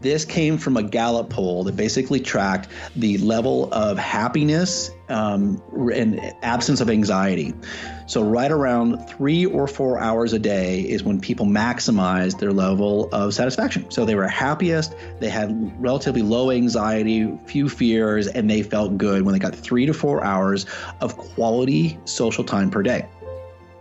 This came from a Gallup poll that basically tracked the level of happiness um, and absence of anxiety. So, right around three or four hours a day is when people maximize their level of satisfaction. So, they were happiest, they had relatively low anxiety, few fears, and they felt good when they got three to four hours of quality social time per day.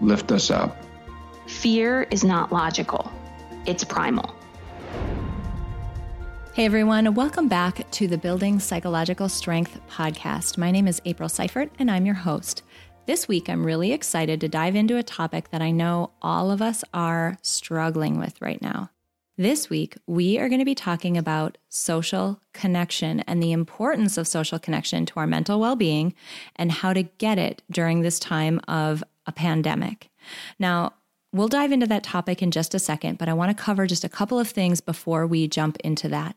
lift us up. Fear is not logical, it's primal. Hey everyone, welcome back to the Building Psychological Strength podcast. My name is April Seifert and I'm your host. This week, I'm really excited to dive into a topic that I know all of us are struggling with right now. This week, we are going to be talking about social connection and the importance of social connection to our mental well being and how to get it during this time of a pandemic. Now, we'll dive into that topic in just a second, but I want to cover just a couple of things before we jump into that.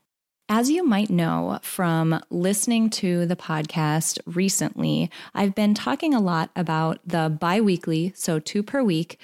As you might know from listening to the podcast recently, I've been talking a lot about the bi weekly, so two per week,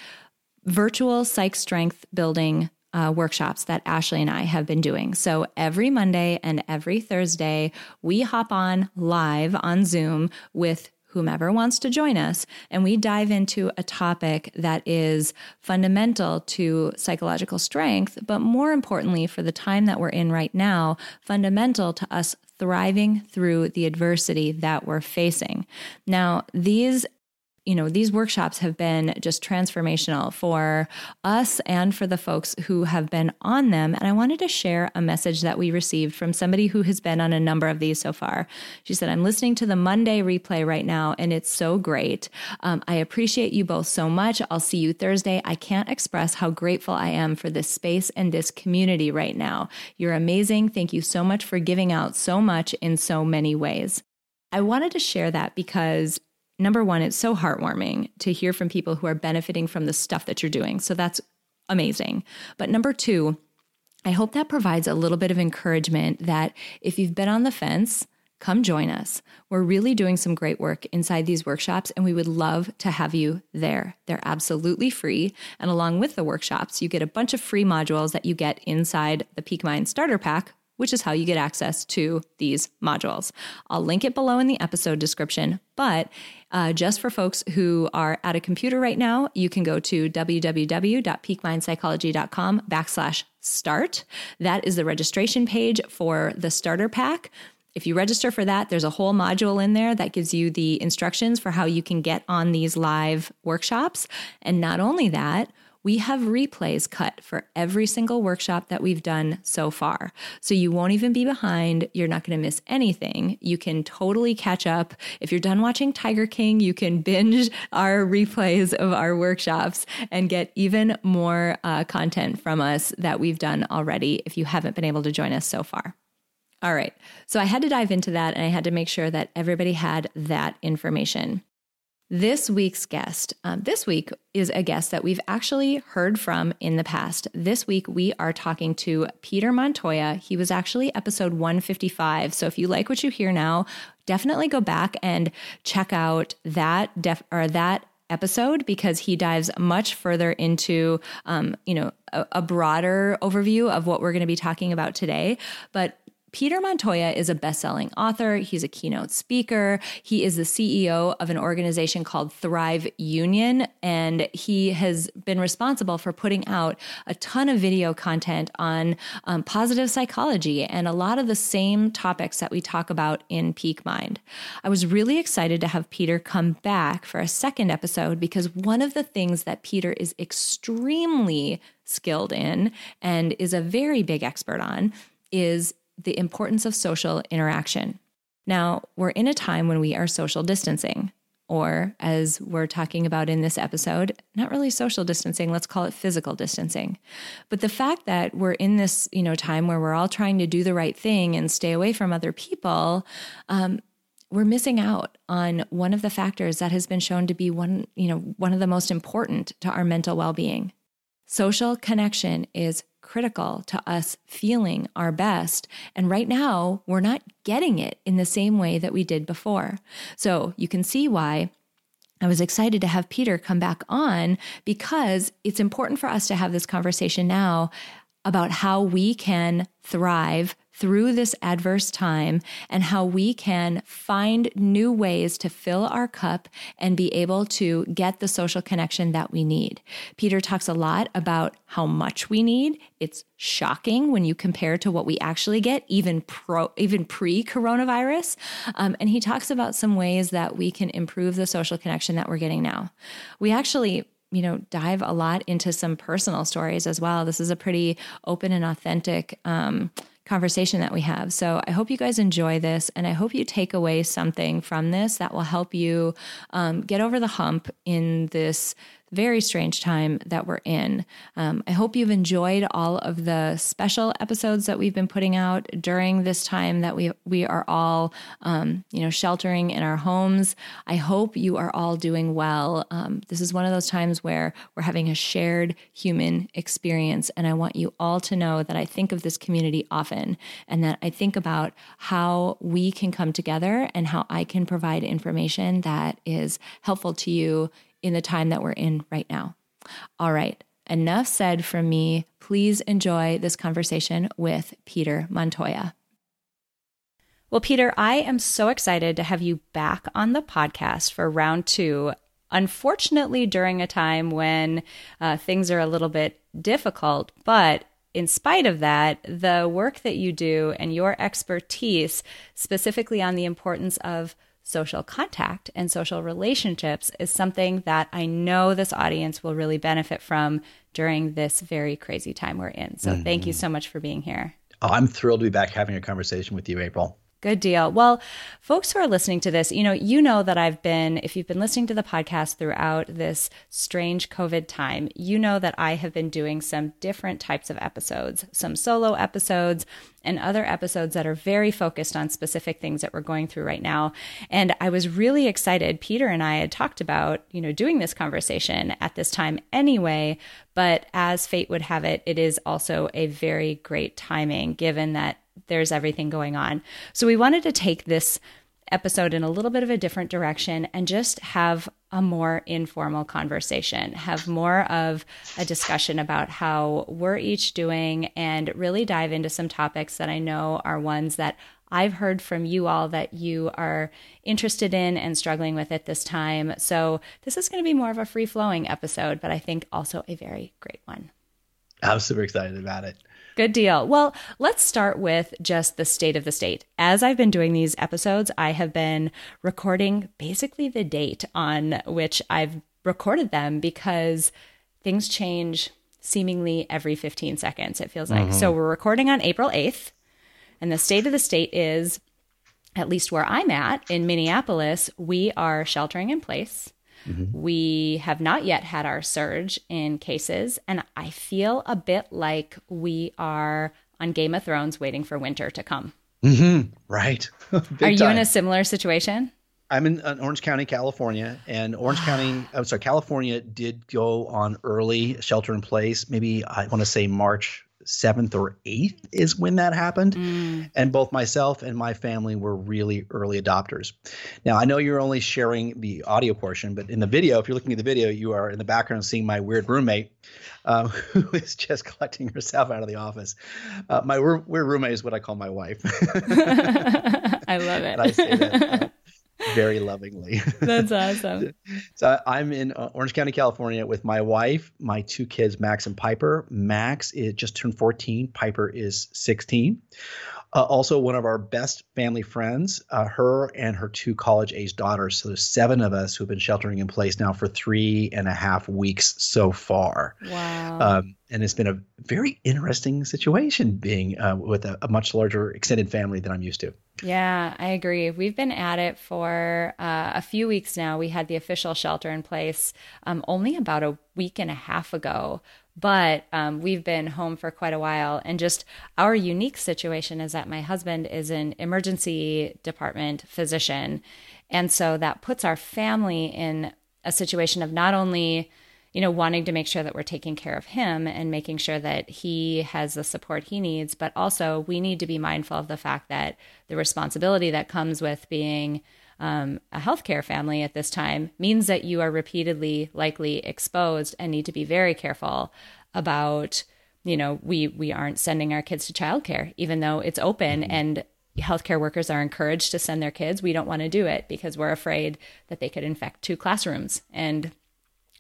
virtual psych strength building uh, workshops that Ashley and I have been doing. So every Monday and every Thursday, we hop on live on Zoom with whomever wants to join us, and we dive into a topic that is fundamental to psychological strength, but more importantly, for the time that we're in right now, fundamental to us thriving through the adversity that we're facing. Now, these you know, these workshops have been just transformational for us and for the folks who have been on them. And I wanted to share a message that we received from somebody who has been on a number of these so far. She said, I'm listening to the Monday replay right now, and it's so great. Um, I appreciate you both so much. I'll see you Thursday. I can't express how grateful I am for this space and this community right now. You're amazing. Thank you so much for giving out so much in so many ways. I wanted to share that because number one, it's so heartwarming to hear from people who are benefiting from the stuff that you're doing. So that's amazing. But number two, I hope that provides a little bit of encouragement that if you've been on the fence, come join us. We're really doing some great work inside these workshops, and we would love to have you there. They're absolutely free. And along with the workshops, you get a bunch of free modules that you get inside the Peak Mind Starter Pack, which is how you get access to these modules. I'll link it below in the episode description, but uh, just for folks who are at a computer right now, you can go to www.peakmindpsychology.com backslash start. That is the registration page for the starter pack. If you register for that, there's a whole module in there that gives you the instructions for how you can get on these live workshops. And not only that, we have replays cut for every single workshop that we've done so far. So you won't even be behind. You're not going to miss anything. You can totally catch up. If you're done watching Tiger King, you can binge our replays of our workshops and get even more uh, content from us that we've done already if you haven't been able to join us so far. All right. So I had to dive into that and I had to make sure that everybody had that information. This week's guest, um, this week is a guest that we've actually heard from in the past. This week, we are talking to Peter Montoya. He was actually episode 155. So if you like what you hear now, definitely go back and check out that def- or that episode because he dives much further into um, you know a, a broader overview of what we're going to be talking about today but Peter Montoya is a best selling author. He's a keynote speaker. He is the CEO of an organization called Thrive Union, and he has been responsible for putting out a ton of video content on um, positive psychology and a lot of the same topics that we talk about in Peak Mind. I was really excited to have Peter come back for a second episode because one of the things that Peter is extremely skilled in and is a very big expert on is the importance of social interaction. Now, we're in a time when we are social distancing, or as we're talking about in this episode, not really social distancing, let's call it physical distancing. But the fact that we're in this, you know, time where we're all trying to do the right thing and stay away from other people, um, we're missing out on one of the factors that has been shown to be one, you know, one of the most important to our mental well-being. Social connection is critical to us feeling our best. And right now, we're not getting it in the same way that we did before. So you can see why I was excited to have Peter come back on because it's important for us to have this conversation now about how we can thrive through this adverse time and how we can find new ways to fill our cup and be able to get the social connection that we need. Peter talks a lot about how much we need. It's shocking when you compare to what we actually get, even pro, even pre-coronavirus. Um, and he talks about some ways that we can improve the social connection that we're getting now. We actually you know dive a lot into some personal stories as well this is a pretty open and authentic um, conversation that we have. So I hope you guys enjoy this and I hope you take away something from this that will help you um, get over the hump in this very strange time that we're in. Um, I hope you've enjoyed all of the special episodes that we've been putting out during this time that we we are all, um, you know, sheltering in our homes. I hope you are all doing well. Um, this is one of those times where we're having a shared human experience, and I want you all to know that I think of this community often, and that I think about how we can come together and how I can provide information that is helpful to you in the time that we're in right now. All right, enough said from me. Please enjoy this conversation with Peter Montoya. Well, Peter, I am so excited to have you back on the podcast for round two. Unfortunately, during a time when uh, things are a little bit difficult, but in spite of that, the work that you do and your expertise, specifically on the importance of social contact and social relationships is something that I know this audience will really benefit from during this very crazy time we're in. So mm-hmm. thank you mm-hmm. so much for being here. Oh, I'm thrilled to be back having a conversation with you, April. Good deal. Well, folks who are listening to this, you know, you know that I've been, if you've been listening to the podcast throughout this strange COVID time, you know that I have been doing some different types of episodes, some solo episodes, and other episodes that are very focused on specific things that we're going through right now. And I was really excited. Peter and I had talked about, you know, doing this conversation at this time anyway, but as fate would have it, it is also a very great timing given that there's everything going on. So we wanted to take this episode in a little bit of a different direction and just have a more informal conversation, have more of a discussion about how we're each doing and really dive into some topics that I know are ones that I've heard from you all that you are interested in and struggling with at this time. So this is going to be more of a free flowing episode, but I think also a very great one. I'm super excited about it. Good deal. Well, let's start with just the state of the state. As I've been doing these episodes, I have been recording basically the date on which I've recorded them because things change seemingly every 15 seconds, it feels like. Mm-hmm. So we're recording on April 8th, and the state of the state is, at least where I'm at in Minneapolis, we are sheltering in place. Mm-hmm. We have not yet had our surge in cases, and I feel a bit like we are on Game of Thrones waiting for winter to come. Mm-hmm. Right. are you in a similar situation? I'm in uh, Orange County, California, and Orange County, I'm sorry, California did go on early shelter in place. Maybe I want to say March seventh or eighth is when that happened. Mm. And both myself and my family were really early adopters. Now, I know you're only sharing the audio portion, but in the video, if you're looking at the video, you are in the background seeing my weird roommate um, who is just collecting herself out of the office. Uh, my weird roommate is what I call my wife. I love it. I say that. Uh, very lovingly. That's awesome. so I'm in uh, Orange County, California with my wife, my two kids, Max and Piper. Max is just turned 14. Piper is 16. Uh, also, one of our best family friends, uh, her and her two college age daughters. So there's seven of us who've been sheltering in place now for three and a half weeks so far. Wow. Um, and it's been a very interesting situation being uh, with a, a, much larger extended family than I'm used to. Yeah, I agree. We've been at it for uh, a few weeks now. We had the official shelter in place um, only about a week and a half ago but um, we've been home for quite a while. And just our unique situation is that my husband is an emergency department physician. And so that puts our family in a situation of not only you know wanting to make sure that we're taking care of him and making sure that he has the support he needs but also we need to be mindful of the fact that the responsibility that comes with being um, a healthcare family at this time means that you are repeatedly likely exposed and need to be very careful about you know we we aren't sending our kids to childcare even though it's open mm-hmm. and healthcare workers are encouraged to send their kids. We don't want to do it because we're afraid that they could infect two classrooms. And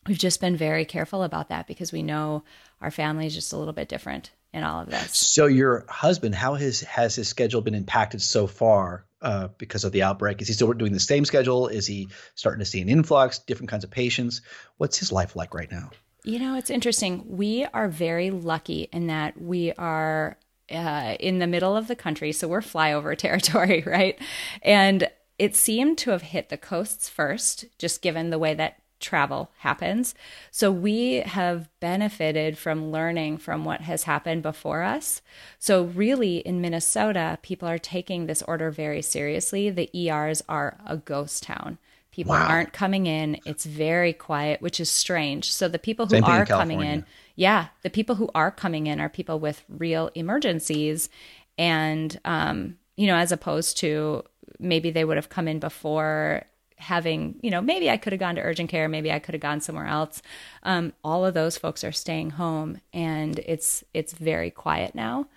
we've just been very careful about that because we know our family is just a little bit different in all of this. So your husband how has has his schedule been impacted so far uh, because of the outbreak? Is he still doing the same schedule? Is he starting to see an influx, different kinds of patients? What's his life like right now? You know, it's interesting. We are very lucky in that we are uh, in the middle of the country, so we're flyover territory, right? And it seemed to have hit the coasts first, just given the way that travel happens. So we have benefited from learning from what has happened before us. So, really, in Minnesota, people are taking this order very seriously. The ERs are a ghost town. People wow. aren't coming in. It's very quiet, which is strange. So, the people who are in coming in, yeah, the people who are coming in are people with real emergencies. And, um, you know, as opposed to maybe they would have come in before having, you know, maybe I could have gone to urgent care, maybe I could have gone somewhere else. Um, all of those folks are staying home, and it's it's very quiet now.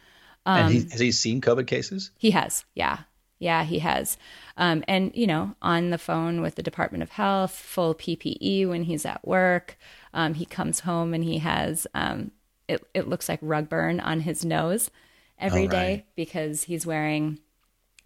Um, and he, has he seen COVID cases? He has, yeah, yeah, he has. Um, and you know, on the phone with the Department of Health, full PPE when he's at work. Um, he comes home and he has um, it. It looks like rug burn on his nose every right. day because he's wearing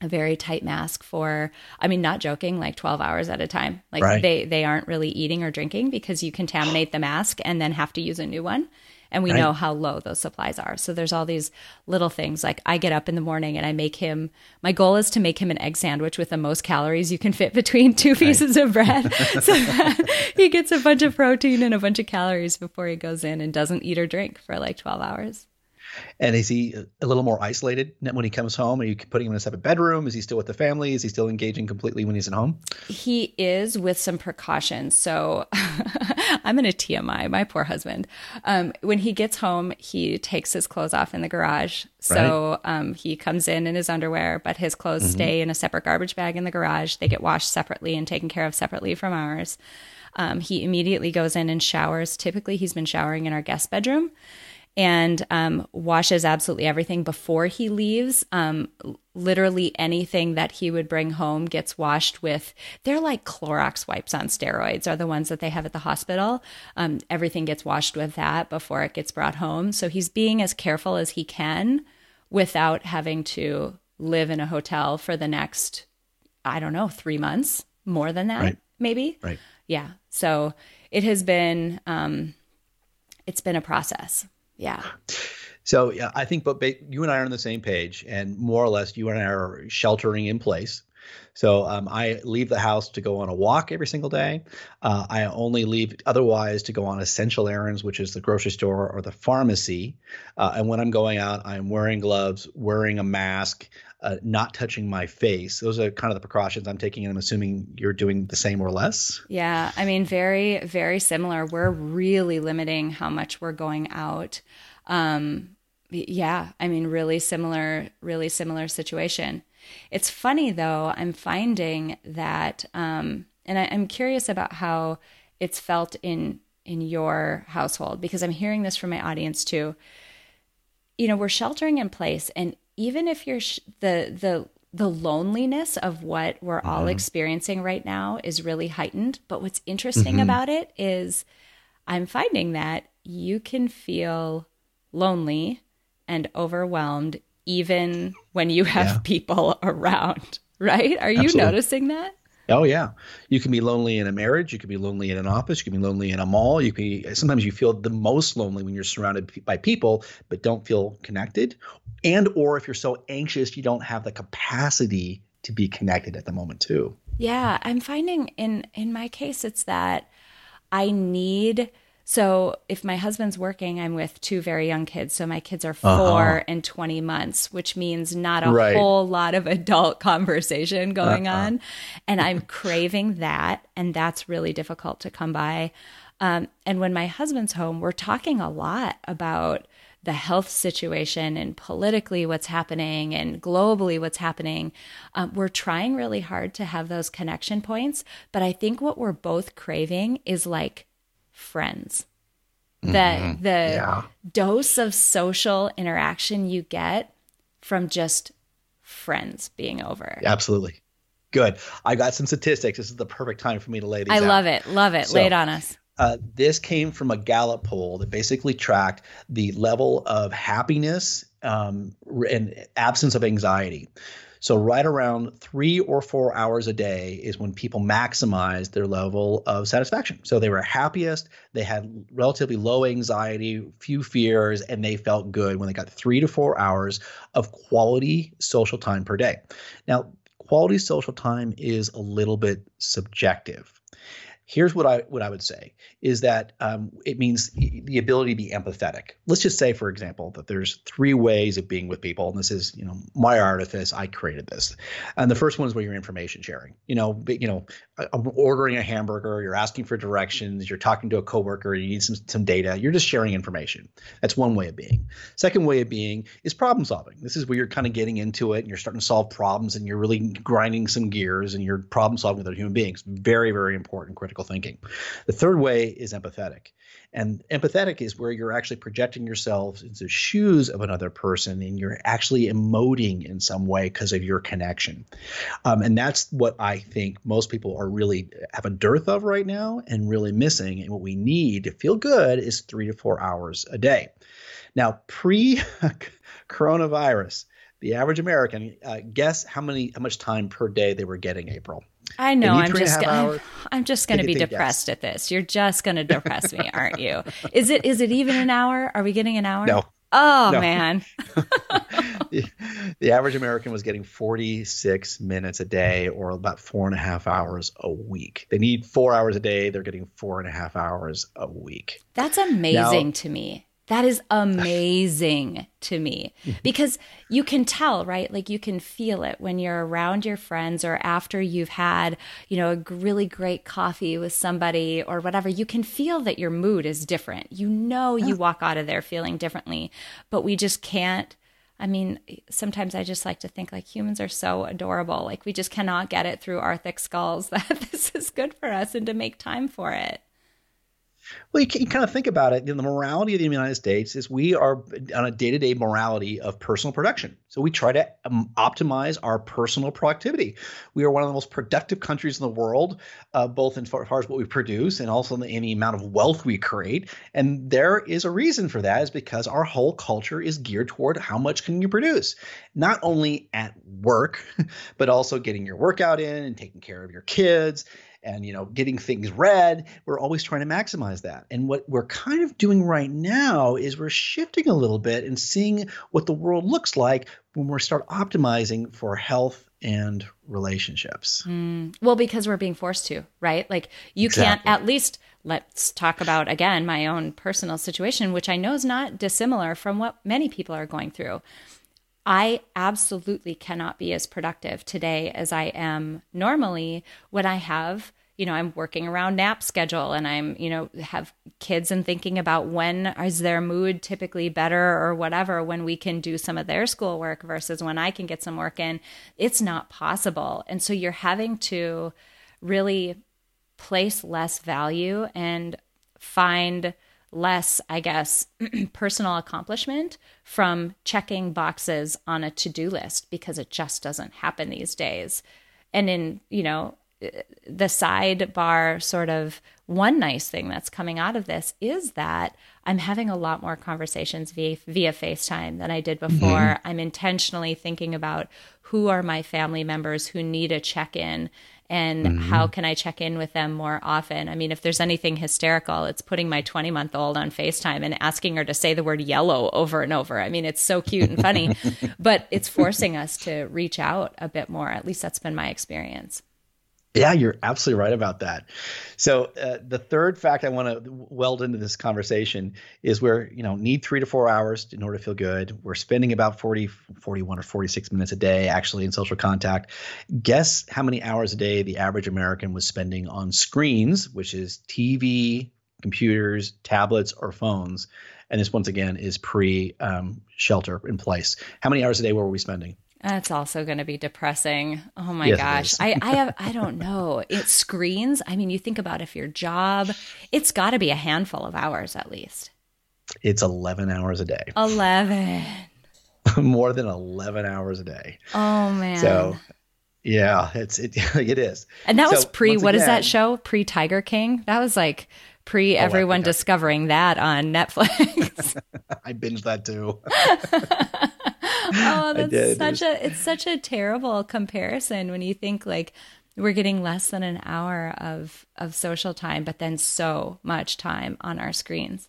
a very tight mask for i mean not joking like 12 hours at a time like right. they they aren't really eating or drinking because you contaminate the mask and then have to use a new one and we right. know how low those supplies are so there's all these little things like i get up in the morning and i make him my goal is to make him an egg sandwich with the most calories you can fit between two pieces right. of bread so that he gets a bunch of protein and a bunch of calories before he goes in and doesn't eat or drink for like 12 hours and is he a little more isolated when he comes home? Are you putting him in a separate bedroom? Is he still with the family? Is he still engaging completely when he's at home? He is with some precautions. So I'm in a TMI, my poor husband. Um, when he gets home, he takes his clothes off in the garage. So right. um, he comes in in his underwear, but his clothes mm-hmm. stay in a separate garbage bag in the garage. They get washed separately and taken care of separately from ours. Um, he immediately goes in and showers. Typically, he's been showering in our guest bedroom and um, washes absolutely everything before he leaves. Um, literally anything that he would bring home gets washed with. They're like Clorox wipes on steroids, are the ones that they have at the hospital. Um, everything gets washed with that before it gets brought home. So he's being as careful as he can without having to live in a hotel for the next, I don't know, three months, more than that, right. maybe. Right. Yeah. So it has been. Um, it's been a process yeah. So yeah, I think, but you and I are on the same page, and more or less, you and I are sheltering in place. So um, I leave the house to go on a walk every single day. Uh, I only leave otherwise to go on essential errands, which is the grocery store or the pharmacy. Uh, and when I'm going out, I'm wearing gloves, wearing a mask, uh, not touching my face. Those are kind of the precautions I'm taking, and I'm assuming you're doing the same or less. Yeah, I mean, very, very similar. We're really limiting how much we're going out. Um, yeah, I mean, really similar, really similar situation. It's funny though, I'm finding that, um, and I, I'm curious about how it's felt in in your household because I'm hearing this from my audience too. You know, we're sheltering in place, and even if you're sh- the the the loneliness of what we're mm-hmm. all experiencing right now is really heightened. But what's interesting mm-hmm. about it is I'm finding that you can feel lonely and overwhelmed even when you have yeah. people around, right? Are you Absolutely. noticing that? Oh yeah, you can be lonely in a marriage. You can be lonely in an office. You can be lonely in a mall. You can sometimes you feel the most lonely when you're surrounded by people but don't feel connected, and or if you're so anxious you don't have the capacity to be connected at the moment too. Yeah, I'm finding in in my case it's that I need so if my husband's working, I'm with two very young kids. So my kids are 4 uh-huh. and 20 months, which means not a right. whole lot of adult conversation going uh-huh. on. And I'm craving that. And that's really difficult to come by. Um, and when my husband's home, we're talking a lot about the health situation and politically what's happening and globally what's happening. Um, we're trying really hard to have those connection points. But I think what we're both craving is like friends. The mm-hmm. the yeah. dose of social interaction you get from just friends being over. Absolutely. Good. I got some statistics. This is the perfect time for me to lay these I out. love it. Love it. So, lay it on us. Uh, this came from a Gallup poll that basically tracked the level of happiness um, and absence of anxiety. So, right around three or four hours a day is when people maximize their level of satisfaction. So, they were happiest, they had relatively low anxiety, few fears, and they felt good when they got three to four hours of quality social time per day. Now, quality social time is a little bit subjective. Here's what I what I would say is that um, it means the ability to be empathetic. Let's just say, for example, that there's three ways of being with people, and this is you know my artifice. I created this, and the first one is where you're information sharing. You know, you know, I'm ordering a hamburger, you're asking for directions, you're talking to a coworker, you need some some data. You're just sharing information. That's one way of being. Second way of being is problem solving. This is where you're kind of getting into it and you're starting to solve problems and you're really grinding some gears and you're problem solving with other human beings. Very very important critical critical thinking. The third way is empathetic. And empathetic is where you're actually projecting yourself into the shoes of another person and you're actually emoting in some way because of your connection. Um, and that's what I think most people are really have a dearth of right now and really missing. And what we need to feel good is three to four hours a day. Now, pre coronavirus, the average American, uh, guess how many how much time per day they were getting, April? I know. I'm just. I'm, I'm, just going to be depressed at this. You're just going to depress me, aren't you? Is it? Is it even an hour? Are we getting an hour? No. Oh no. man. the, the, average American was getting 46 minutes a day, or about four and a half hours a week. They need four hours a day. They're getting four and a half hours a week. That's amazing now, to me. That is amazing to me because you can tell, right? Like you can feel it when you're around your friends or after you've had, you know, a really great coffee with somebody or whatever. You can feel that your mood is different. You know, you walk out of there feeling differently, but we just can't. I mean, sometimes I just like to think like humans are so adorable. Like we just cannot get it through our thick skulls that this is good for us and to make time for it. Well, you, you kind of think about it. You know, the morality of the United States is we are on a day-to-day morality of personal production. So we try to um, optimize our personal productivity. We are one of the most productive countries in the world, uh, both in far, far, as what we produce and also in the, in the amount of wealth we create. And there is a reason for that, is because our whole culture is geared toward how much can you produce, not only at work, but also getting your workout in and taking care of your kids and you know getting things read we're always trying to maximize that and what we're kind of doing right now is we're shifting a little bit and seeing what the world looks like when we start optimizing for health and relationships mm. well because we're being forced to right like you exactly. can't at least let's talk about again my own personal situation which i know is not dissimilar from what many people are going through I absolutely cannot be as productive today as I am normally when I have, you know, I'm working around nap schedule and I'm, you know, have kids and thinking about when is their mood typically better or whatever when we can do some of their schoolwork versus when I can get some work in. It's not possible. And so you're having to really place less value and find less, I guess, personal accomplishment from checking boxes on a to do list because it just doesn't happen these days. And in, you know, the sidebar sort of one nice thing that's coming out of this is that I'm having a lot more conversations via, via FaceTime than I did before. Mm-hmm. I'm intentionally thinking about who are my family members who need a check in and mm-hmm. how can I check in with them more often? I mean, if there's anything hysterical, it's putting my 20 month old on FaceTime and asking her to say the word yellow over and over. I mean, it's so cute and funny, but it's forcing us to reach out a bit more. At least that's been my experience. Yeah, you're absolutely right about that. So uh, the third fact I want to weld into this conversation is where, you know, need three to four hours in order to feel good. We're spending about 40, 41 or 46 minutes a day actually in social contact. Guess how many hours a day the average American was spending on screens, which is TV, computers, tablets, or phones. And this once again is pre um, shelter in place. How many hours a day were we spending? That's also going to be depressing. Oh my yes, gosh. I, I have, I don't know. It screens. I mean, you think about if your job, it's got to be a handful of hours at least. It's 11 hours a day. 11. More than 11 hours a day. Oh man. So yeah, it's, it, it is. And that so, was pre, what again, is that show? Pre Tiger King? That was like pre oh, everyone discovering that on Netflix. I binged that too. Oh, that's such a it's such a terrible comparison when you think like we're getting less than an hour of of social time, but then so much time on our screens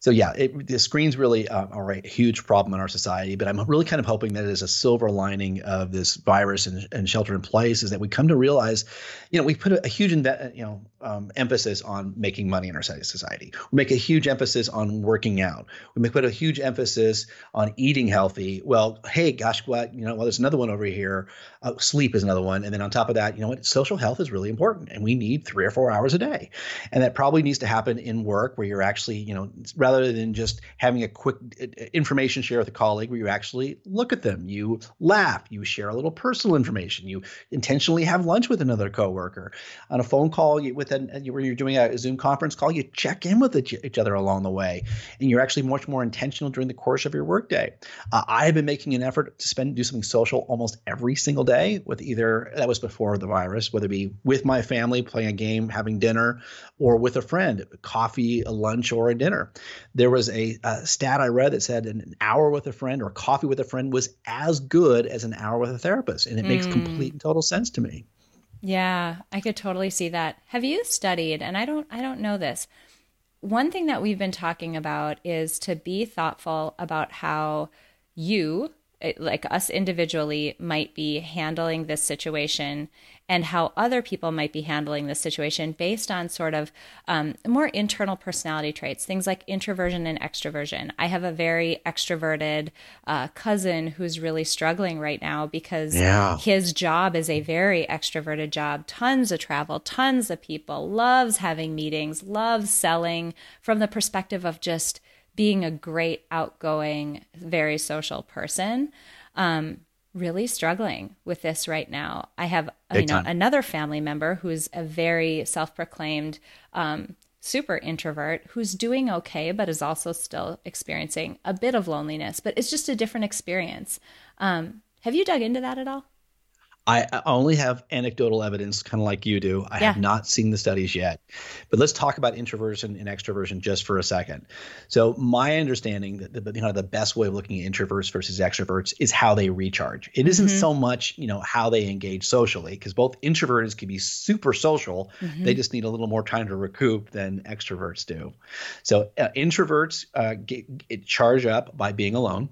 so yeah, it, the screens really uh, are a huge problem in our society. But I'm really kind of hoping that it is a silver lining of this virus and, and, shelter in place is that we come to realize, you know, we put a, a huge inve- you know um, emphasis on making money in our society. We make a huge emphasis on working out. We make put a huge emphasis on eating healthy. Well, hey, gosh, what you know? Well, there's another one over here. Uh, sleep is another one, and then on top of that, you know what? Social health is really important, and we need three or four hours a day, and that probably needs to happen in work where you're actually, you know, rather than just having a quick uh, information share with a colleague where you actually look at them, you laugh, you share a little personal information, you intentionally have lunch with another coworker. On a phone call with an, where you're doing a Zoom conference call, you check in with each other along the way, and you're actually much more intentional during the course of your workday. Uh, I have been making an effort to spend do something social almost every single day with either that was before the virus, whether it be with my family playing a game, having dinner, or with a friend, coffee, a lunch, or a dinner. There was a, a, stat I read that said an hour with a friend or coffee with a friend was as good as an hour with a therapist. And it mm. makes complete and total sense to me. Yeah, I could totally see that. Have you studied, and I don't I don't know this. One thing that we've been talking about is to be thoughtful about how you like us individually might be handling this situation and how other people might be handling this situation based on sort of um, more internal personality traits, things like introversion and extroversion. I have a very extroverted uh, cousin who's really struggling right now because yeah. his job is a very extroverted job, tons of travel, tons of people, loves having meetings, loves selling from the perspective of just being a great, outgoing, very social person. Um, really struggling with this right now. I have Big you know time. another family member who's a very self-proclaimed um, super introvert who's doing okay, but is also still experiencing a bit of loneliness. But it's just a different experience. Um, have you dug into that at all? I only have anecdotal evidence, kind of like you do. I yeah. have not seen the studies yet. But let's talk about introversion and extroversion just for a second. So, my understanding that the, you know, the best way of looking at introverts versus extroverts is how they recharge. It mm-hmm. not so much you know how they engage socially, because both introverts can be super social. Mm-hmm. They just need a little more time to recoup than extroverts do. So, uh, introverts uh, get, get charge up by being alone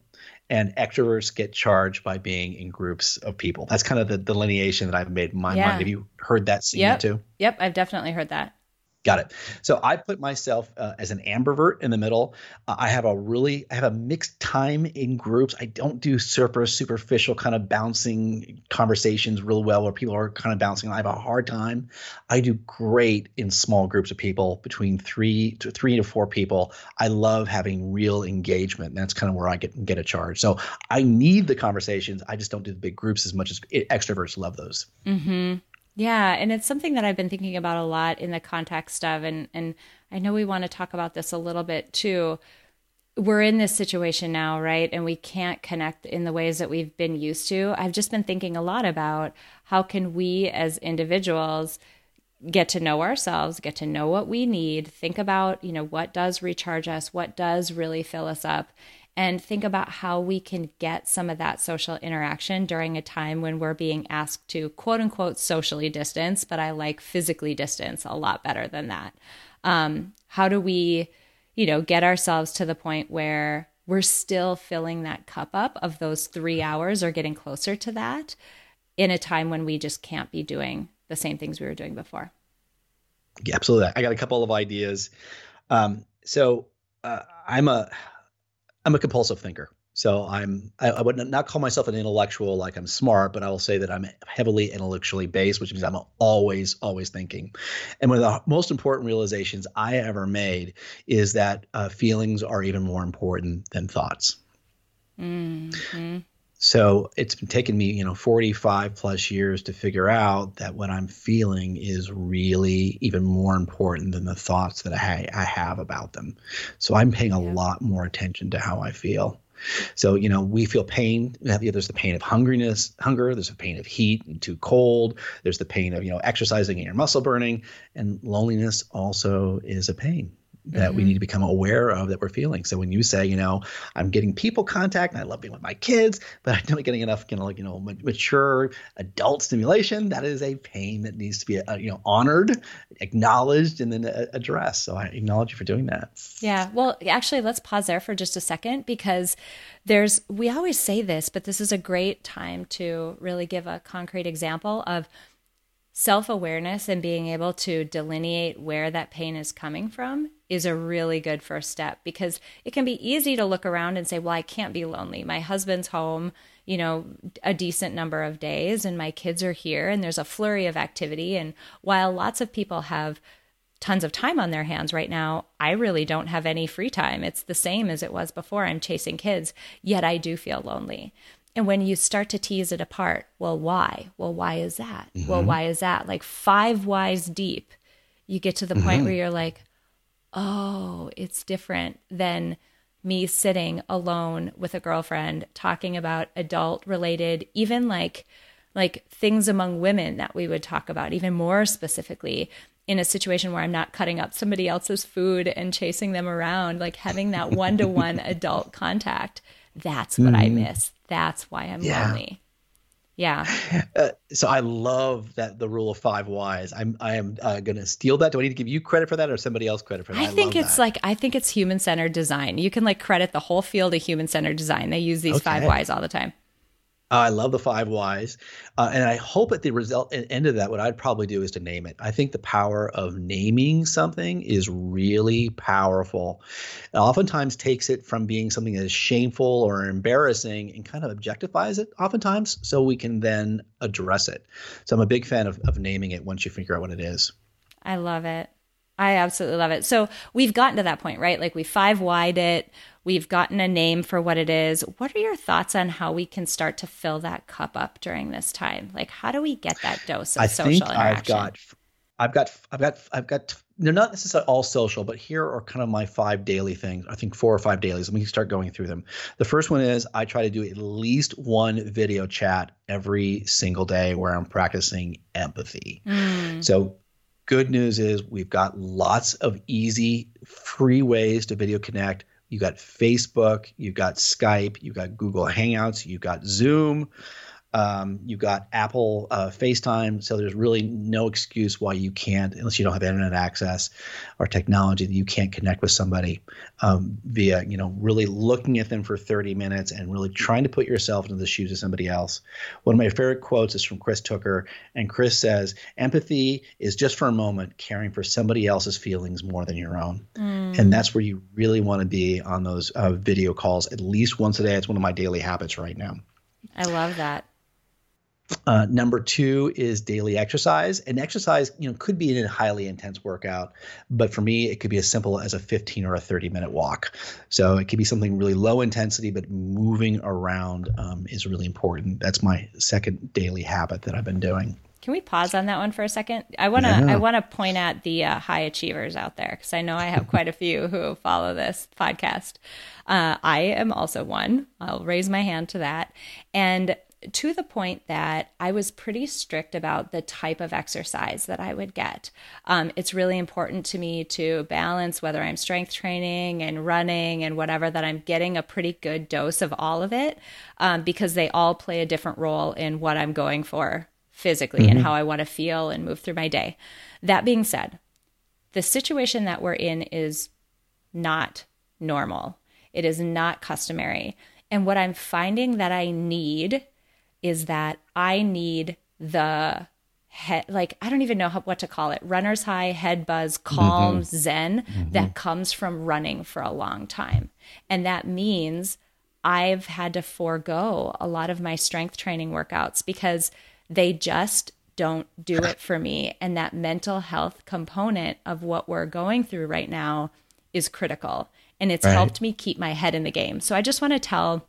and extroverts get charged by being in groups of people. That's kind of the delineation that I've made in my yeah. mind. Have you heard that scene yep. too? Yep, I've definitely heard that. Got it. So I put myself uh, as an ambivert in the middle. Uh, I have a really, I have a mixed time in groups. I don't do super superficial kind of bouncing conversations real well where people are kind of bouncing. I have a hard time. I do great in small groups of people between three to three to four people. I love having real engagement. That's kind of where I get get a charge. So I need the conversations. I just don't do the big groups as much as extroverts love those. Mm-hmm. Yeah, and it's something that I've been thinking about a lot in the context of and and I know we want to talk about this a little bit too. We're in this situation now, right? And we can't connect in the ways that we've been used to. I've just been thinking a lot about how can we as individuals get to know ourselves, get to know what we need, think about, you know, what does recharge us, what does really fill us up, and think about how we can get some of that social interaction during a time when we're being asked to quote unquote socially distance, but I like physically distance a lot better than that. Um, how do we, you know, get ourselves to the point where we're still filling that cup up of those three hours or getting closer to that in a time when we just can't be doing the same things we were doing before? Yeah, absolutely. I got a couple of ideas. Um, so uh, I'm a I'm a compulsive thinker. So I'm I, I, would not call myself an intellectual like I'm smart, but I will say that I'm heavily intellectually based, which means I'm always always thinking. And one of the most important realizations I ever made is that uh, feelings are even more important than thoughts. Mm-hmm. So it's been taking me, you know, 45 plus years to figure out that what I'm feeling is really even more important than the thoughts that I, I have about them. So I'm paying a yeah. lot more attention to how I feel. So, you know, we feel pain. There's the pain of hungriness, hunger. There's the pain of heat and too cold. There's the pain of, you know, exercising and your muscle burning. And loneliness also is a pain that mm-hmm. we need to become aware of that we're feeling. So when you say, you know, I'm getting people contact and I love being with my kids, but I'm not getting enough, you know, like, you know, mature adult stimulation, that is a pain that needs to be, uh, you know, honored, acknowledged, and then uh, addressed. So I acknowledge you for doing that. Yeah. Well, actually, let's pause there for just a second because there's, we always say this, but this is a great time to really give a concrete example of self awareness and being able to delineate where that pain is coming from is a really good first step because it can be easy to look around and say, well, I can't be lonely. My husband's home, you know, a decent number of days, and my kids are here, and there's a flurry of activity. And while lots of people have tons of time on their hands right now, I really don't have any free time. It's the same as it was before. I'm chasing kids, yet I do feel lonely. And when you start to tease it apart, well, why? Well, why is that? Mm-hmm. Well, why is that? Like five whys deep, you get to the mm-hmm. point where you're like, oh, it's different than me sitting alone with a girlfriend talking about adult related, even like like things among women that we would talk about, even more specifically in a situation where I'm not cutting up somebody else's food and chasing them around, like having that one to one adult contact. That's what mm. I mm-hmm. miss. That's why I'm yeah. lonely. Yeah. Uh, so I love that the rule of five whys. I'm I am uh, going to steal that. Do I need to give you credit for that or somebody else credit for that? I, I think it's that. like I think it's human centered design. You can like credit the whole field of human centered design. They use these okay. five whys all the time. I love the five whys. Uh, and I hope at the result end of that, what I'd probably do is to name it. I think the power of naming something is really powerful. It oftentimes takes it from being something that is shameful or embarrassing and kind of objectifies it, oftentimes, so we can then address it. So I'm a big fan of, of naming it once you figure out what it is. I love it. I absolutely love it. So we've gotten to that point, right? Like we five wide it. We've gotten a name for what it is. What are your thoughts on how we can start to fill that cup up during this time? Like, how do we get that dose of I social think interaction? I've got, I've got, I've got, I've got. They're not necessarily all social, but here are kind of my five daily things. I think four or five dailies. Let me start going through them. The first one is I try to do at least one video chat every single day where I'm practicing empathy. Mm. So good news is we've got lots of easy, free ways to video connect. You got Facebook, you've got Skype, you've got Google Hangouts, you've got Zoom. Um, you've got Apple uh, FaceTime, so there's really no excuse why you can't, unless you don't have internet access or technology, that you can't connect with somebody um, via, you know, really looking at them for 30 minutes and really trying to put yourself into the shoes of somebody else. One of my favorite quotes is from Chris Tucker, and Chris says, "Empathy is just for a moment caring for somebody else's feelings more than your own," Mm. and that's where you really want to be on those uh, video calls at least once a day. It's one of my daily habits right now. I love that. Uh, number two is daily exercise, and exercise, you know, could be in a highly intense workout, but for me, it could be as simple as a 15 or a 30 minute walk. So it could be something really low intensity, but moving around um, is really important. That's my second daily habit that I've been doing. Can we pause on that one for a second? I want to Yeah. I want to point at the uh, high achievers out there because I know I have quite a few who follow this podcast. Uh, I am also one. I'll raise my hand to that, and to the point that I was pretty strict about the type of exercise that I would get. Um, it's really important to me to balance whether I'm strength training and running and whatever that I'm getting a pretty good dose of all of it um, because they all play a different role in what I'm going for physically and Mhm. how I want to feel and move through my day. That being said, the situation that we're in is not normal. It is not customary. And what I'm finding that I need is that I need the head, like, I don't even know how, what to call it runner's high, head buzz, calm, Mhm. zen Mhm. that comes from running for a long time. And that means I've had to forego a lot of my strength training workouts because they just don't do it for me. And that mental health component of what we're going through right now is critical. And it's Right. helped me keep my head in the game. So I just want to tell,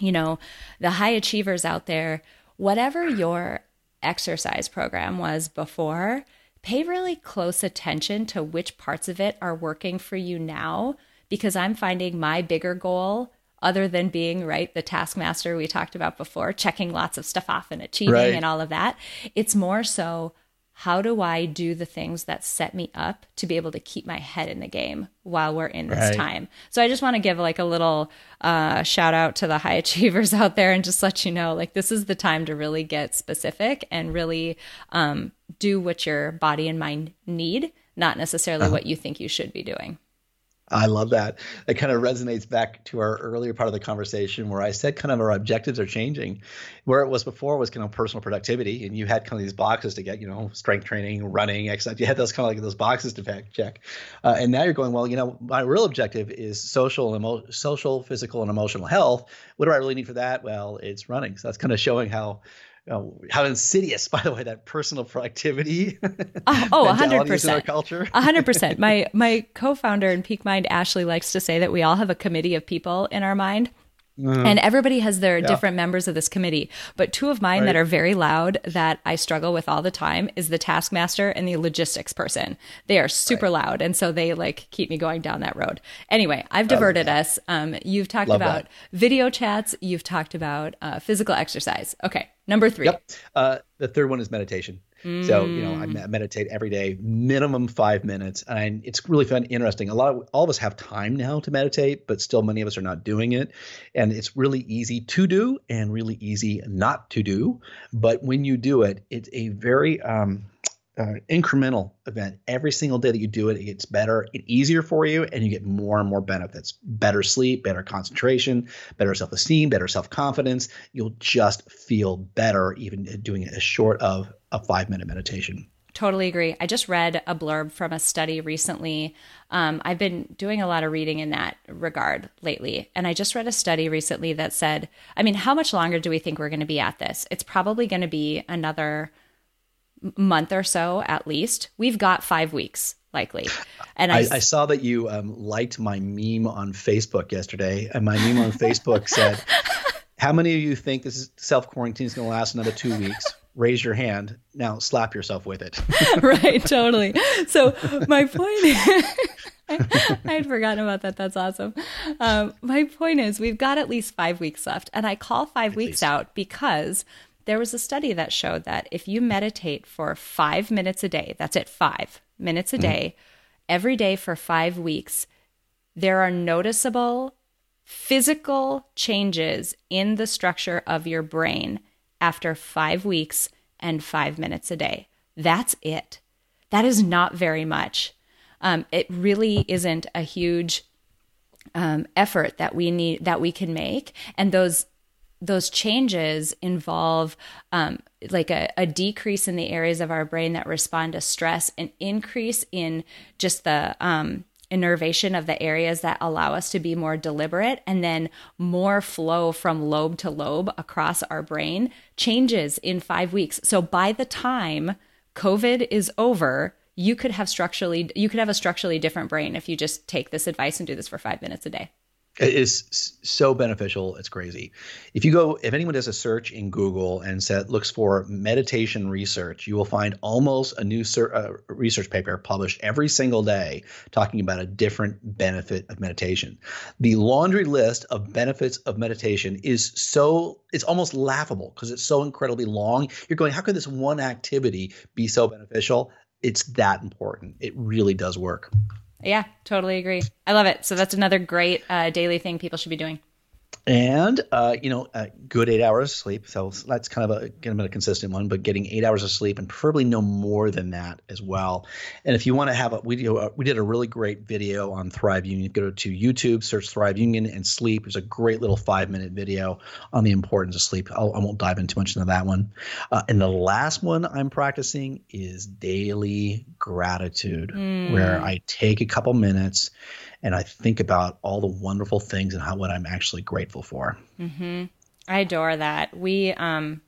you know, the high achievers out there, whatever your exercise program was before, pay really close attention to which parts of it are working for you now. Because I'm finding my bigger goal other than being right the taskmaster we talked about before checking lots of stuff off and achieving Right. and all of that it's more so how do i do the things that set me up to be able to keep my head in the game while we're in this Right. time so i just want to give like a little uh, shout out to the high achievers out there and just let you know like this is the time to really get specific and really um, do what your body and mind need not necessarily Uh-huh. what you think you should be doing I love that. It kind of resonates back to our earlier part of the conversation where I said kind of our objectives are changing. Where it was before was kind of personal productivity, and you had kind of these boxes to get, you know, strength training, running, exercise. You had those kind of like those boxes to check. Uh, and now you're going, well, you know, my real objective is social, emo- social, physical, and emotional health. What do I really need for that? Well, it's running. So that's kind of showing how. Uh, how insidious, by the way, that personal productivity. Oh, oh, mentality is in our 100%. culture. Hundred percent. My my co-founder in Peak Mind, Ashley, likes to say that we all have a committee of people in our mind. Mhm. And everybody has their Yeah. different members of this committee. But two of mine that are very loud that I struggle with all the time is the taskmaster and the logistics person. They are super loud. And so they like keep me going down that road. Anyway, I've diverted us. Um, you've talked Love about that. video chats. You've talked about uh, physical exercise. Okay. Number three. Yep. Uh, the third one is meditation. So you know, I Mm. meditate every day, minimum five minutes, and it's really fun, interesting. A lot of all of us have time now to meditate, but still many of us are not doing it, and it's really easy to do and really easy not to do. But when you do it, it's a very um, uh, incremental event. Every single day that you do it, it gets better and easier for you, and you get more and more benefits: better sleep, better concentration, better self-esteem, better self-confidence. You'll just feel better even doing it as short of a five-minute meditation. Totally agree. I just read a blurb from a study recently. Um, I've been doing a lot of reading in that regard lately. And I just read a study recently that said, I mean, how much longer do we think we're going to be at this? It's probably going to be another month or so at least. We've got five weeks likely. And I, I, I saw that you um, liked my meme on Facebook yesterday, and my meme on Facebook said, "How many of you think this self quarantine is going to last another two weeks?" Raise your hand. Now slap yourself with it. right, totally. So my point I had forgotten about that. That's awesome. Um, my point is, we've got at least five weeks left. And I call five weeks out because there was a study that showed that if you meditate for five minutes a day, that's it, five minutes a Mhm. day, every day for five weeks, there are noticeable physical changes in the structure of your brain after five weeks and five minutes a day. That's it. That is not very much. Um, it really isn't a huge um, effort that we need that we can make, and those those changes involve um, like a, a, decrease in the areas of our brain that respond to stress, an increase in just the um, innervation of the areas that allow us to be more deliberate, and then more flow from lobe to lobe across our brain changes in five weeks. So by the time COVID is over, you could have structurally you could have a structurally different brain if you just take this advice and do this for five minutes a day. It is so beneficial. It's crazy. If you go, if anyone does a search in Google and set, looks for meditation research, you will find almost a new ser- uh, research paper published every single day talking about a different benefit of meditation. The laundry list of benefits of meditation is so, it's almost laughable because it's so incredibly long. You're going, how could this one activity be so beneficial? It's that important. It really does work. Yeah, totally agree. I love it. So that's another great uh, daily thing people should be doing and uh, you know, a good eight hours of sleep. So that's kind of a kind of a consistent one, but getting eight hours of sleep and preferably no more than that as well. And if you want to have a, we do a, we did a really great video on Thrive Union. Go to YouTube, search Thrive Union and sleep. There's a great little five minute video on the importance of sleep. I'll, I will not dive into too much into that one. Uh, and the last one I'm practicing is daily gratitude, mm. where I take a couple minutes and I think about all the wonderful things and how what I'm actually grateful for. Mm-hmm. I adore that. We, um,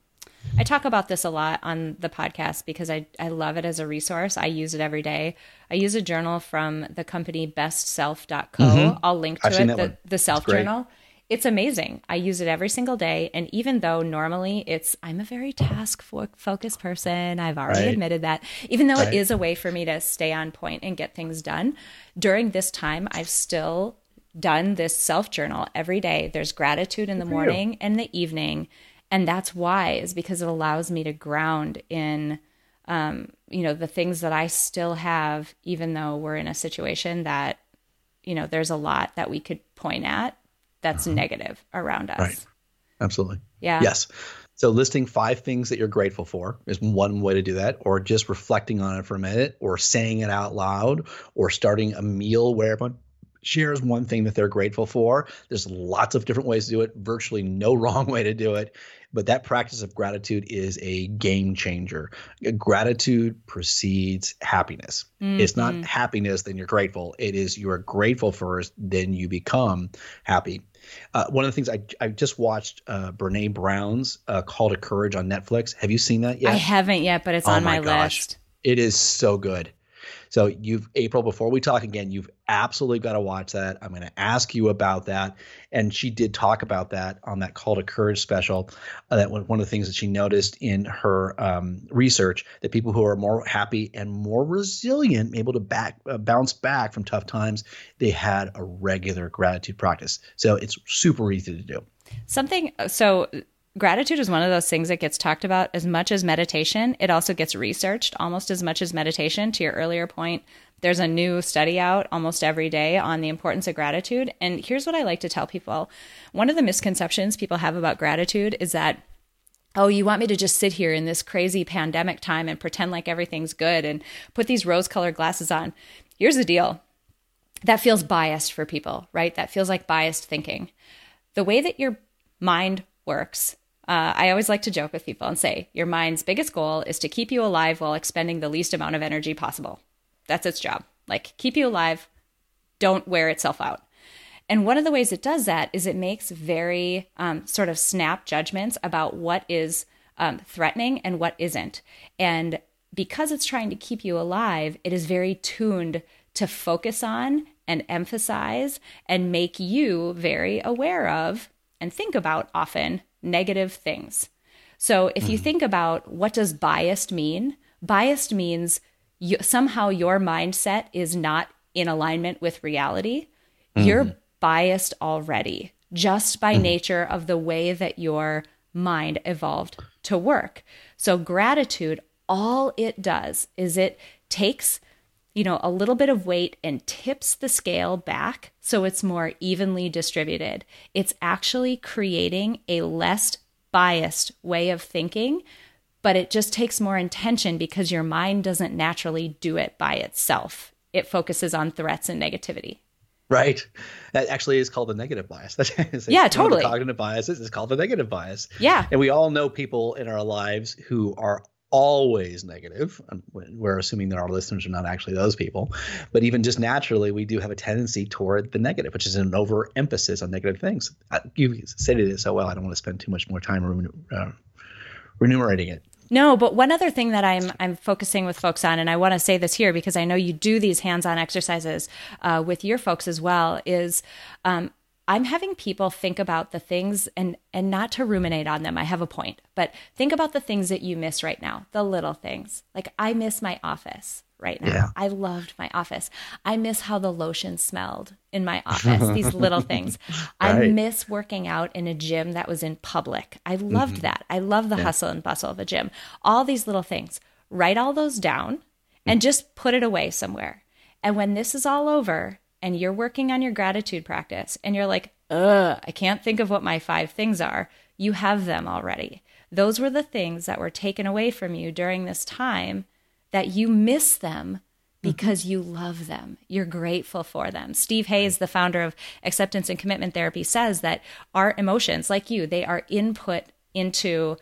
I talk about this a lot on the podcast because I, I love it as a resource. I use it every day. I use a journal from the company bestself.co. Mm-hmm. I'll link to I've it, the, the self journal it's amazing. I use it every single day. And even though normally it's, I'm a very task focused person, I've already right. admitted that, even though right. it is a way for me to stay on point and get things done, during this time, I've still done this self journal every day. There's gratitude in the morning you. and the evening. And that's why, is because it allows me to ground in, um, you know, the things that I still have, even though we're in a situation that, you know, there's a lot that we could point at that's uh-huh. negative around us. Right. Absolutely. Yeah. Yes. So listing five things that you're grateful for is one way to do that, or just reflecting on it for a minute, or saying it out loud, or starting a meal where everyone shares one thing that they're grateful for. There's lots of different ways to do it, virtually no wrong way to do it. But that practice of gratitude is a game changer. Gratitude precedes happiness. Mm-hmm. It's not mm-hmm. happiness, then you're grateful. It is you are grateful first, then you become happy. Uh, one of the things I, I just watched uh, Brene Brown's uh, Call to Courage on Netflix. Have you seen that yet? I haven't yet, but it's oh on my, my list. It is so good. So you've April before we talk again, you've absolutely got to watch that. I'm going to ask you about that, and she did talk about that on that Call to Courage special. Uh, that one of the things that she noticed in her um, research that people who are more happy and more resilient, able to back uh, bounce back from tough times, they had a regular gratitude practice. So it's super easy to do. Something so gratitude is one of those things that gets talked about as much as meditation. It also gets researched almost as much as meditation. To your earlier point, there's a new study out almost every day on the importance of gratitude. And here's what I like to tell people one of the misconceptions people have about gratitude is that. Oh, you want me to just sit here in this crazy pandemic time and pretend like everything's good and put these rose colored glasses on? Here's the deal that feels biased for people, right? That feels like biased thinking. The way that your mind works uh, I always like to joke with people and say, your mind's biggest goal is to keep you alive while expending the least amount of energy possible. That's its job. Like, keep you alive, don't wear itself out. And one of the ways it does that is it makes very um, sort of snap judgments about what is um, threatening and what isn't. And because it's trying to keep you alive, it is very tuned to focus on and emphasize and make you very aware of and think about often negative things. So if you mm. think about what does biased mean? Biased means you, somehow your mindset is not in alignment with reality. Mm. You're biased already just by mm. nature of the way that your mind evolved to work. So gratitude all it does is it takes you know, a little bit of weight and tips the scale back so it's more evenly distributed. It's actually creating a less biased way of thinking, but it just takes more intention because your mind doesn't naturally do it by itself. It focuses on threats and negativity. Right. That actually is called the negative bias. That's yeah, totally. cognitive biases is called the negative bias. Yeah. And we all know people in our lives who are always negative. We're assuming that our listeners are not actually those people, but even just naturally, we do have a tendency toward the negative, which is an overemphasis on negative things. You stated it so well. I don't want to spend too much more time uh, remunerating it. No, but one other thing that I'm I'm focusing with folks on, and I want to say this here because I know you do these hands-on exercises uh, with your folks as well, is um, I'm having people think about the things and and not to ruminate on them. I have a point, but think about the things that you miss right now, the little things. Like I miss my office right now. Yeah. I loved my office. I miss how the lotion smelled in my office, these little things. Right. I miss working out in a gym that was in public. I loved mm-hmm. that. I love the yeah. hustle and bustle of a gym. All these little things. Write all those down and mm. just put it away somewhere. And when this is all over and you're working on your gratitude practice and you're like, ugh, I can't think of what my five things are, you have them already. Those were the things that were taken away from you during this time that you miss them because mm-hmm. you love them. You're grateful for them. Steve Hayes, the founder of acceptance and commitment therapy, says that our emotions, like you, they are input into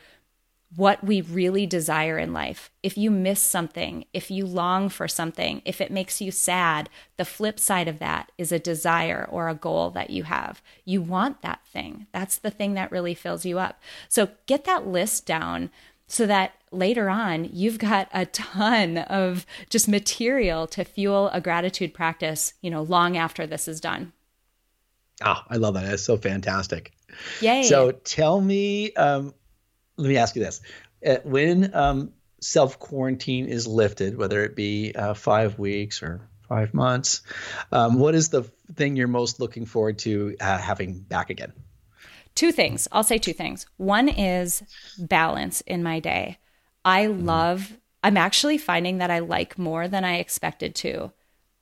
what we really desire in life. If you miss something, if you long for something, if it makes you sad, the flip side of that is a desire or a goal that you have. You want that thing. That's the thing that really fills you up. So get that list down so that later on you've got a ton of just material to fuel a gratitude practice, you know, long after this is done. Oh, I love that. That's so fantastic. Yay. So tell me, um, let me ask you this. Uh, when um, self quarantine is lifted, whether it be uh, five weeks or five months, um, what is the thing you're most looking forward to uh, having back again? two things. I'll say two things. One is balance in my day. I mm-hmm. love, I'm actually finding that I like more than I expected to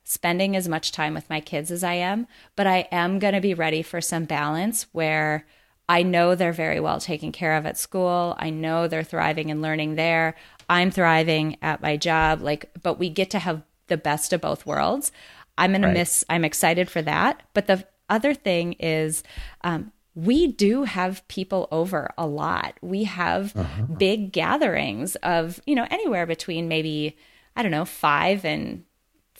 spending as much time with my kids as I am, but I am going to be ready for some balance where I know they're very well taken care of at school. I know they're thriving and learning there. I'm thriving at my job like but we get to have the best of both worlds. I'm right. to miss I'm excited for that, but the other thing is um, we do have people over a lot. We have uh-huh. big gatherings of, you know, anywhere between maybe, I don't know, five and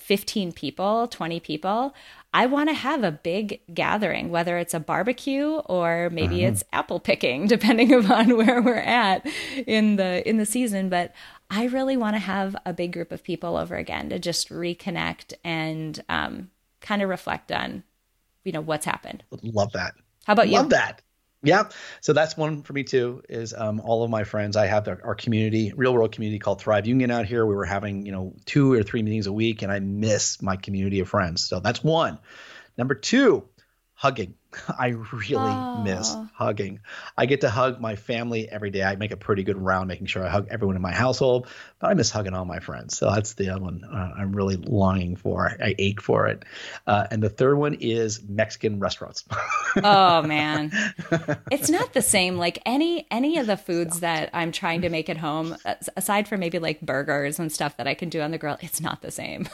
15 people, 20 people. I want to have a big gathering, whether it's a barbecue or maybe uh-huh. it's apple picking, depending upon where we're at in the in the season. But I really want to have a big group of people over again to just reconnect and um, kind of reflect on, you know, what's happened. Love that. How about Love you? Love that. Yeah. So that's one for me too. Is um, all of my friends. I have our, our, community, real world community called Thrive Union out here. We were having you know two or three meetings a week, and I miss my community of friends. So that's one. Number two, hugging. I really miss hugging. I get to hug my family every day. I make a pretty good round making sure I hug everyone in my household, but I miss hugging all my friends. So that's the other one uh, I'm really longing for. I ache for it. Uh, and the third one is Mexican restaurants. oh man. It's not the same like any any of the foods that I'm trying to make at home aside from maybe like burgers and stuff that I can do on the grill, it's not the same.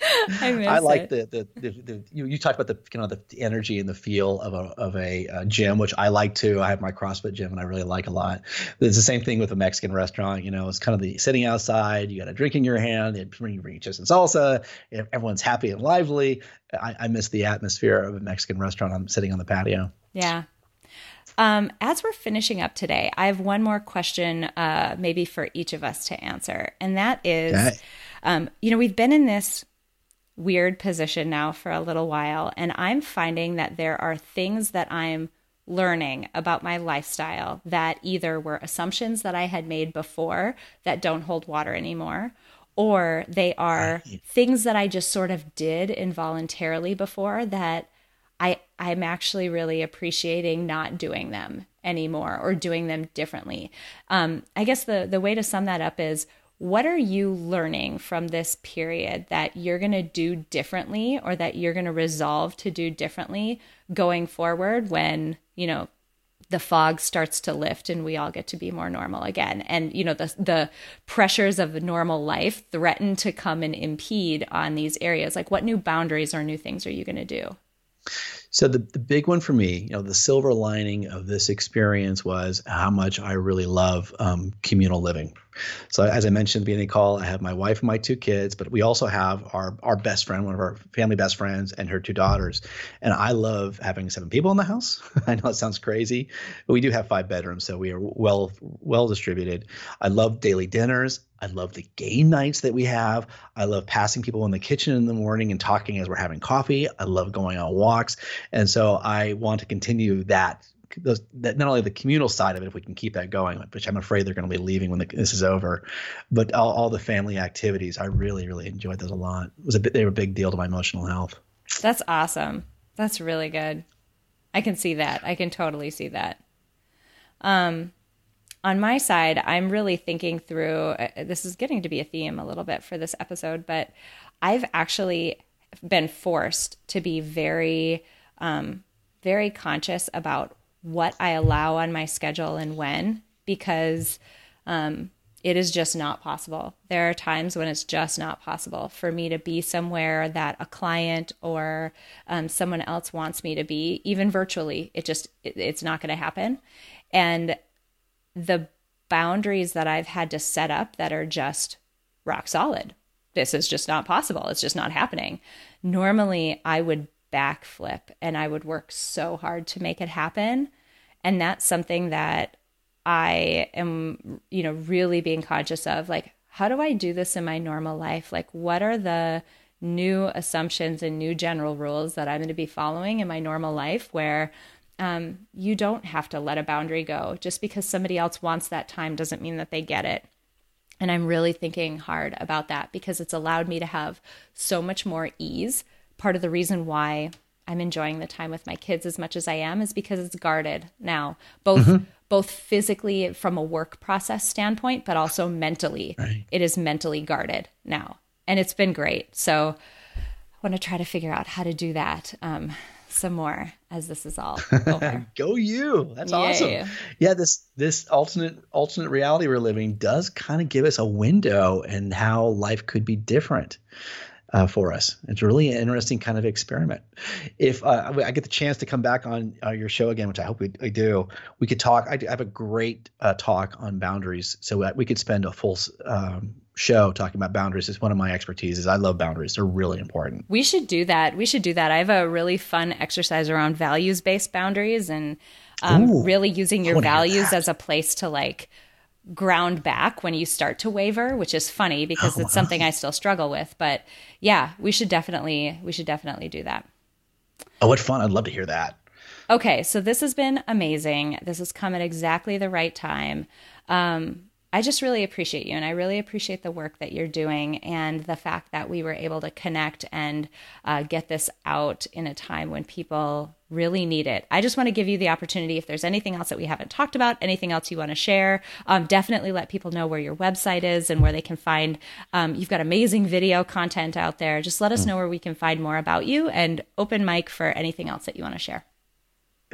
I, I like the, the, the the you you talked about the you know the energy and the feel of a of a, a, gym, which I like too. I have my CrossFit gym and I really like a lot. It's the same thing with a Mexican restaurant. You know, it's kind of the sitting outside. You got a drink in your hand. They bring bring chips and salsa. Everyone's happy and lively. I, I miss the atmosphere of a Mexican restaurant. I'm sitting on the patio. Yeah, um, as we're finishing up today, I have one more question, uh, maybe for each of us to answer, and that is, okay. Um, you know, we've been in this weird position now for a little while. And I'm finding that there are things that I'm learning about my lifestyle that either were assumptions that I had made before that don't hold water anymore, or they are things that I just sort of did involuntarily before that I I'm actually really appreciating not doing them anymore or doing them differently. Um, I guess the the way to sum that up is what are you learning from this period that you're going to do differently or that you're going to resolve to do differently going forward when, you know, the fog starts to lift and we all get to be more normal again? And you know the the pressures of normal life threaten to come and impede on these areas. Like what new boundaries or new things are you going to do? So the, the big one for me, you know, the silver lining of this experience was how much I really love um, communal living. So as I mentioned at the beginning the call, I have my wife and my two kids, but we also have our our best friend, one of our family best friends, and her two daughters. And I love having seven people in the house. I know it sounds crazy, but we do have five bedrooms, so we are well well distributed. I love daily dinners. I love the game nights that we have. I love passing people in the kitchen in the morning and talking as we're having coffee. I love going on walks. And so I want to continue that those, that not only the communal side of it, if we can keep that going, which I'm afraid they're going to be leaving when the, this is over, but all, all, the family activities, I really, really enjoyed those a lot. It was a bit, they were a big deal to my emotional health. That's awesome. That's really good. I can see that. I can totally see that. Um, on my side, I'm really thinking through. Uh, this is getting to be a theme a little bit for this episode, but I've actually been forced to be very, um, very conscious about what I allow on my schedule and when, because um, it is just not possible. There are times when it's just not possible for me to be somewhere that a client or um, someone else wants me to be, even virtually. It just, it, it's not going to happen. And the boundaries that I've had to set up that are just rock solid. This is just not possible. It's just not happening. Normally, I would backflip and I would work so hard to make it happen. And that's something that I am, you know, really being conscious of. Like, how do I do this in my normal life? Like, what are the new assumptions and new general rules that I'm going to be following in my normal life where um, you don't have to let a boundary go. Just because somebody else wants that time doesn't mean that they get it. And I'm really thinking hard about that because it's allowed me to have so much more ease. Part of the reason why I'm enjoying the time with my kids as much as I am is because it's guarded now, both mm-hmm. both physically from a work process standpoint, but also mentally. Right. It is mentally guarded now, and it's been great. So I want to try to figure out how to do that. Um, some more as this is all over. Go you. That's Yay. awesome. Yeah, this this alternate alternate reality we're living does kind of give us a window and how life could be different. Uh, for us. It's really an interesting kind of experiment. If uh, I get the chance to come back on uh, your show again, which I hope we, I do, we could talk. I have a great uh, talk on boundaries, so we could spend a full um, show talking about boundaries is one of my expertises. I love boundaries. They're really important. We should do that. We should do that. I have a really fun exercise around values based boundaries and um, Ooh, really using your values as a place to like ground back when you start to waver, which is funny because oh, it's something I still struggle with. But yeah, we should definitely we should definitely do that. Oh, what fun. I'd love to hear that. Okay, so this has been amazing. This has come at exactly the right time. Um, I just really appreciate you and I really appreciate the work that you're doing and the fact that we were able to connect and uh, get this out in a time when people really need it. I just want to give you the opportunity if there's anything else that we haven't talked about, anything else you want to share, um, definitely let people know where your website is and where they can find. Um, you've got amazing video content out there. Just let us mm. know where we can find more about you and open mic for anything else that you want to share.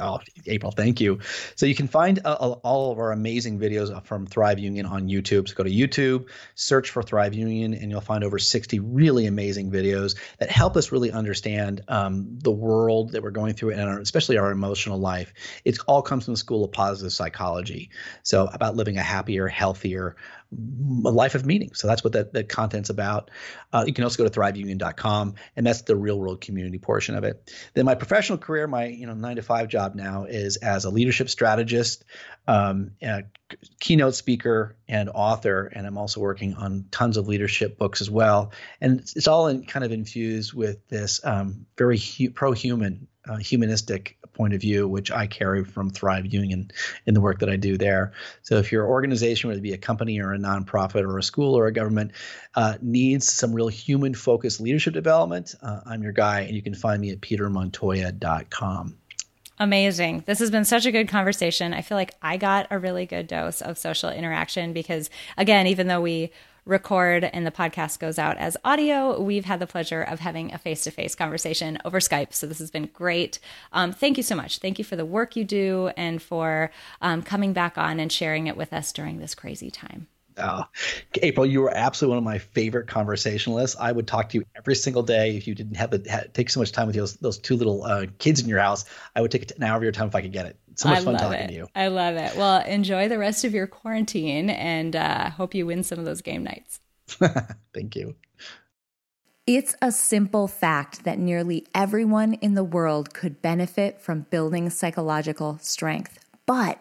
Oh, April, thank you. So you can find uh, all of our amazing videos from Thrive Union on YouTube. So go to YouTube, search for Thrive Union, and you'll find over 60 really amazing videos that help us really understand um, the world that we're going through and our, especially our emotional life. It all comes from the School of Positive Psychology. So about living a happier, healthier, a life of meaning. So that's what that, content's about. Uh, you can also go to thriveunion.com, and that's the real world community portion of it. Then my professional career, my you know nine to five job now is as a leadership strategist, um, keynote speaker, and author. And I'm also working on tons of leadership books as well. And it's, it's all in, kind of infused with this um, very hu- pro-human, uh, humanistic point of view, which I carry from Thrive Union in the work that I do there. So if your organization, whether it be a company or a nonprofit or a school or a government, uh, needs some real human focused leadership development, uh, I'm your guy, and you can find me at petermontoya.com. Amazing. This has been such a good conversation. I feel like I got a really good dose of social interaction because, again, even though we record and the podcast goes out as audio, we've had the pleasure of having a face to face conversation over Skype. So this has been great. Um, thank you so much. Thank you for the work you do and for um, coming back on and sharing it with us during this crazy time. Oh, April, you were absolutely one of my favorite conversationalists. I would talk to you every single day if you didn't have to take so much time with those those two little uh, kids in your house. I would take an hour of your time if I could get it. So much I fun talking it. to you. I love it. Well, enjoy the rest of your quarantine, and uh, hope you win some of those game nights. Thank you. It's a simple fact that nearly everyone in the world could benefit from building psychological strength, but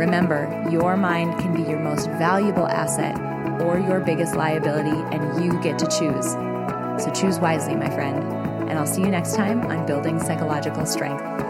Remember, your mind can be your most valuable asset or your biggest liability, and you get to choose. So choose wisely, my friend. And I'll see you next time on Building Psychological Strength.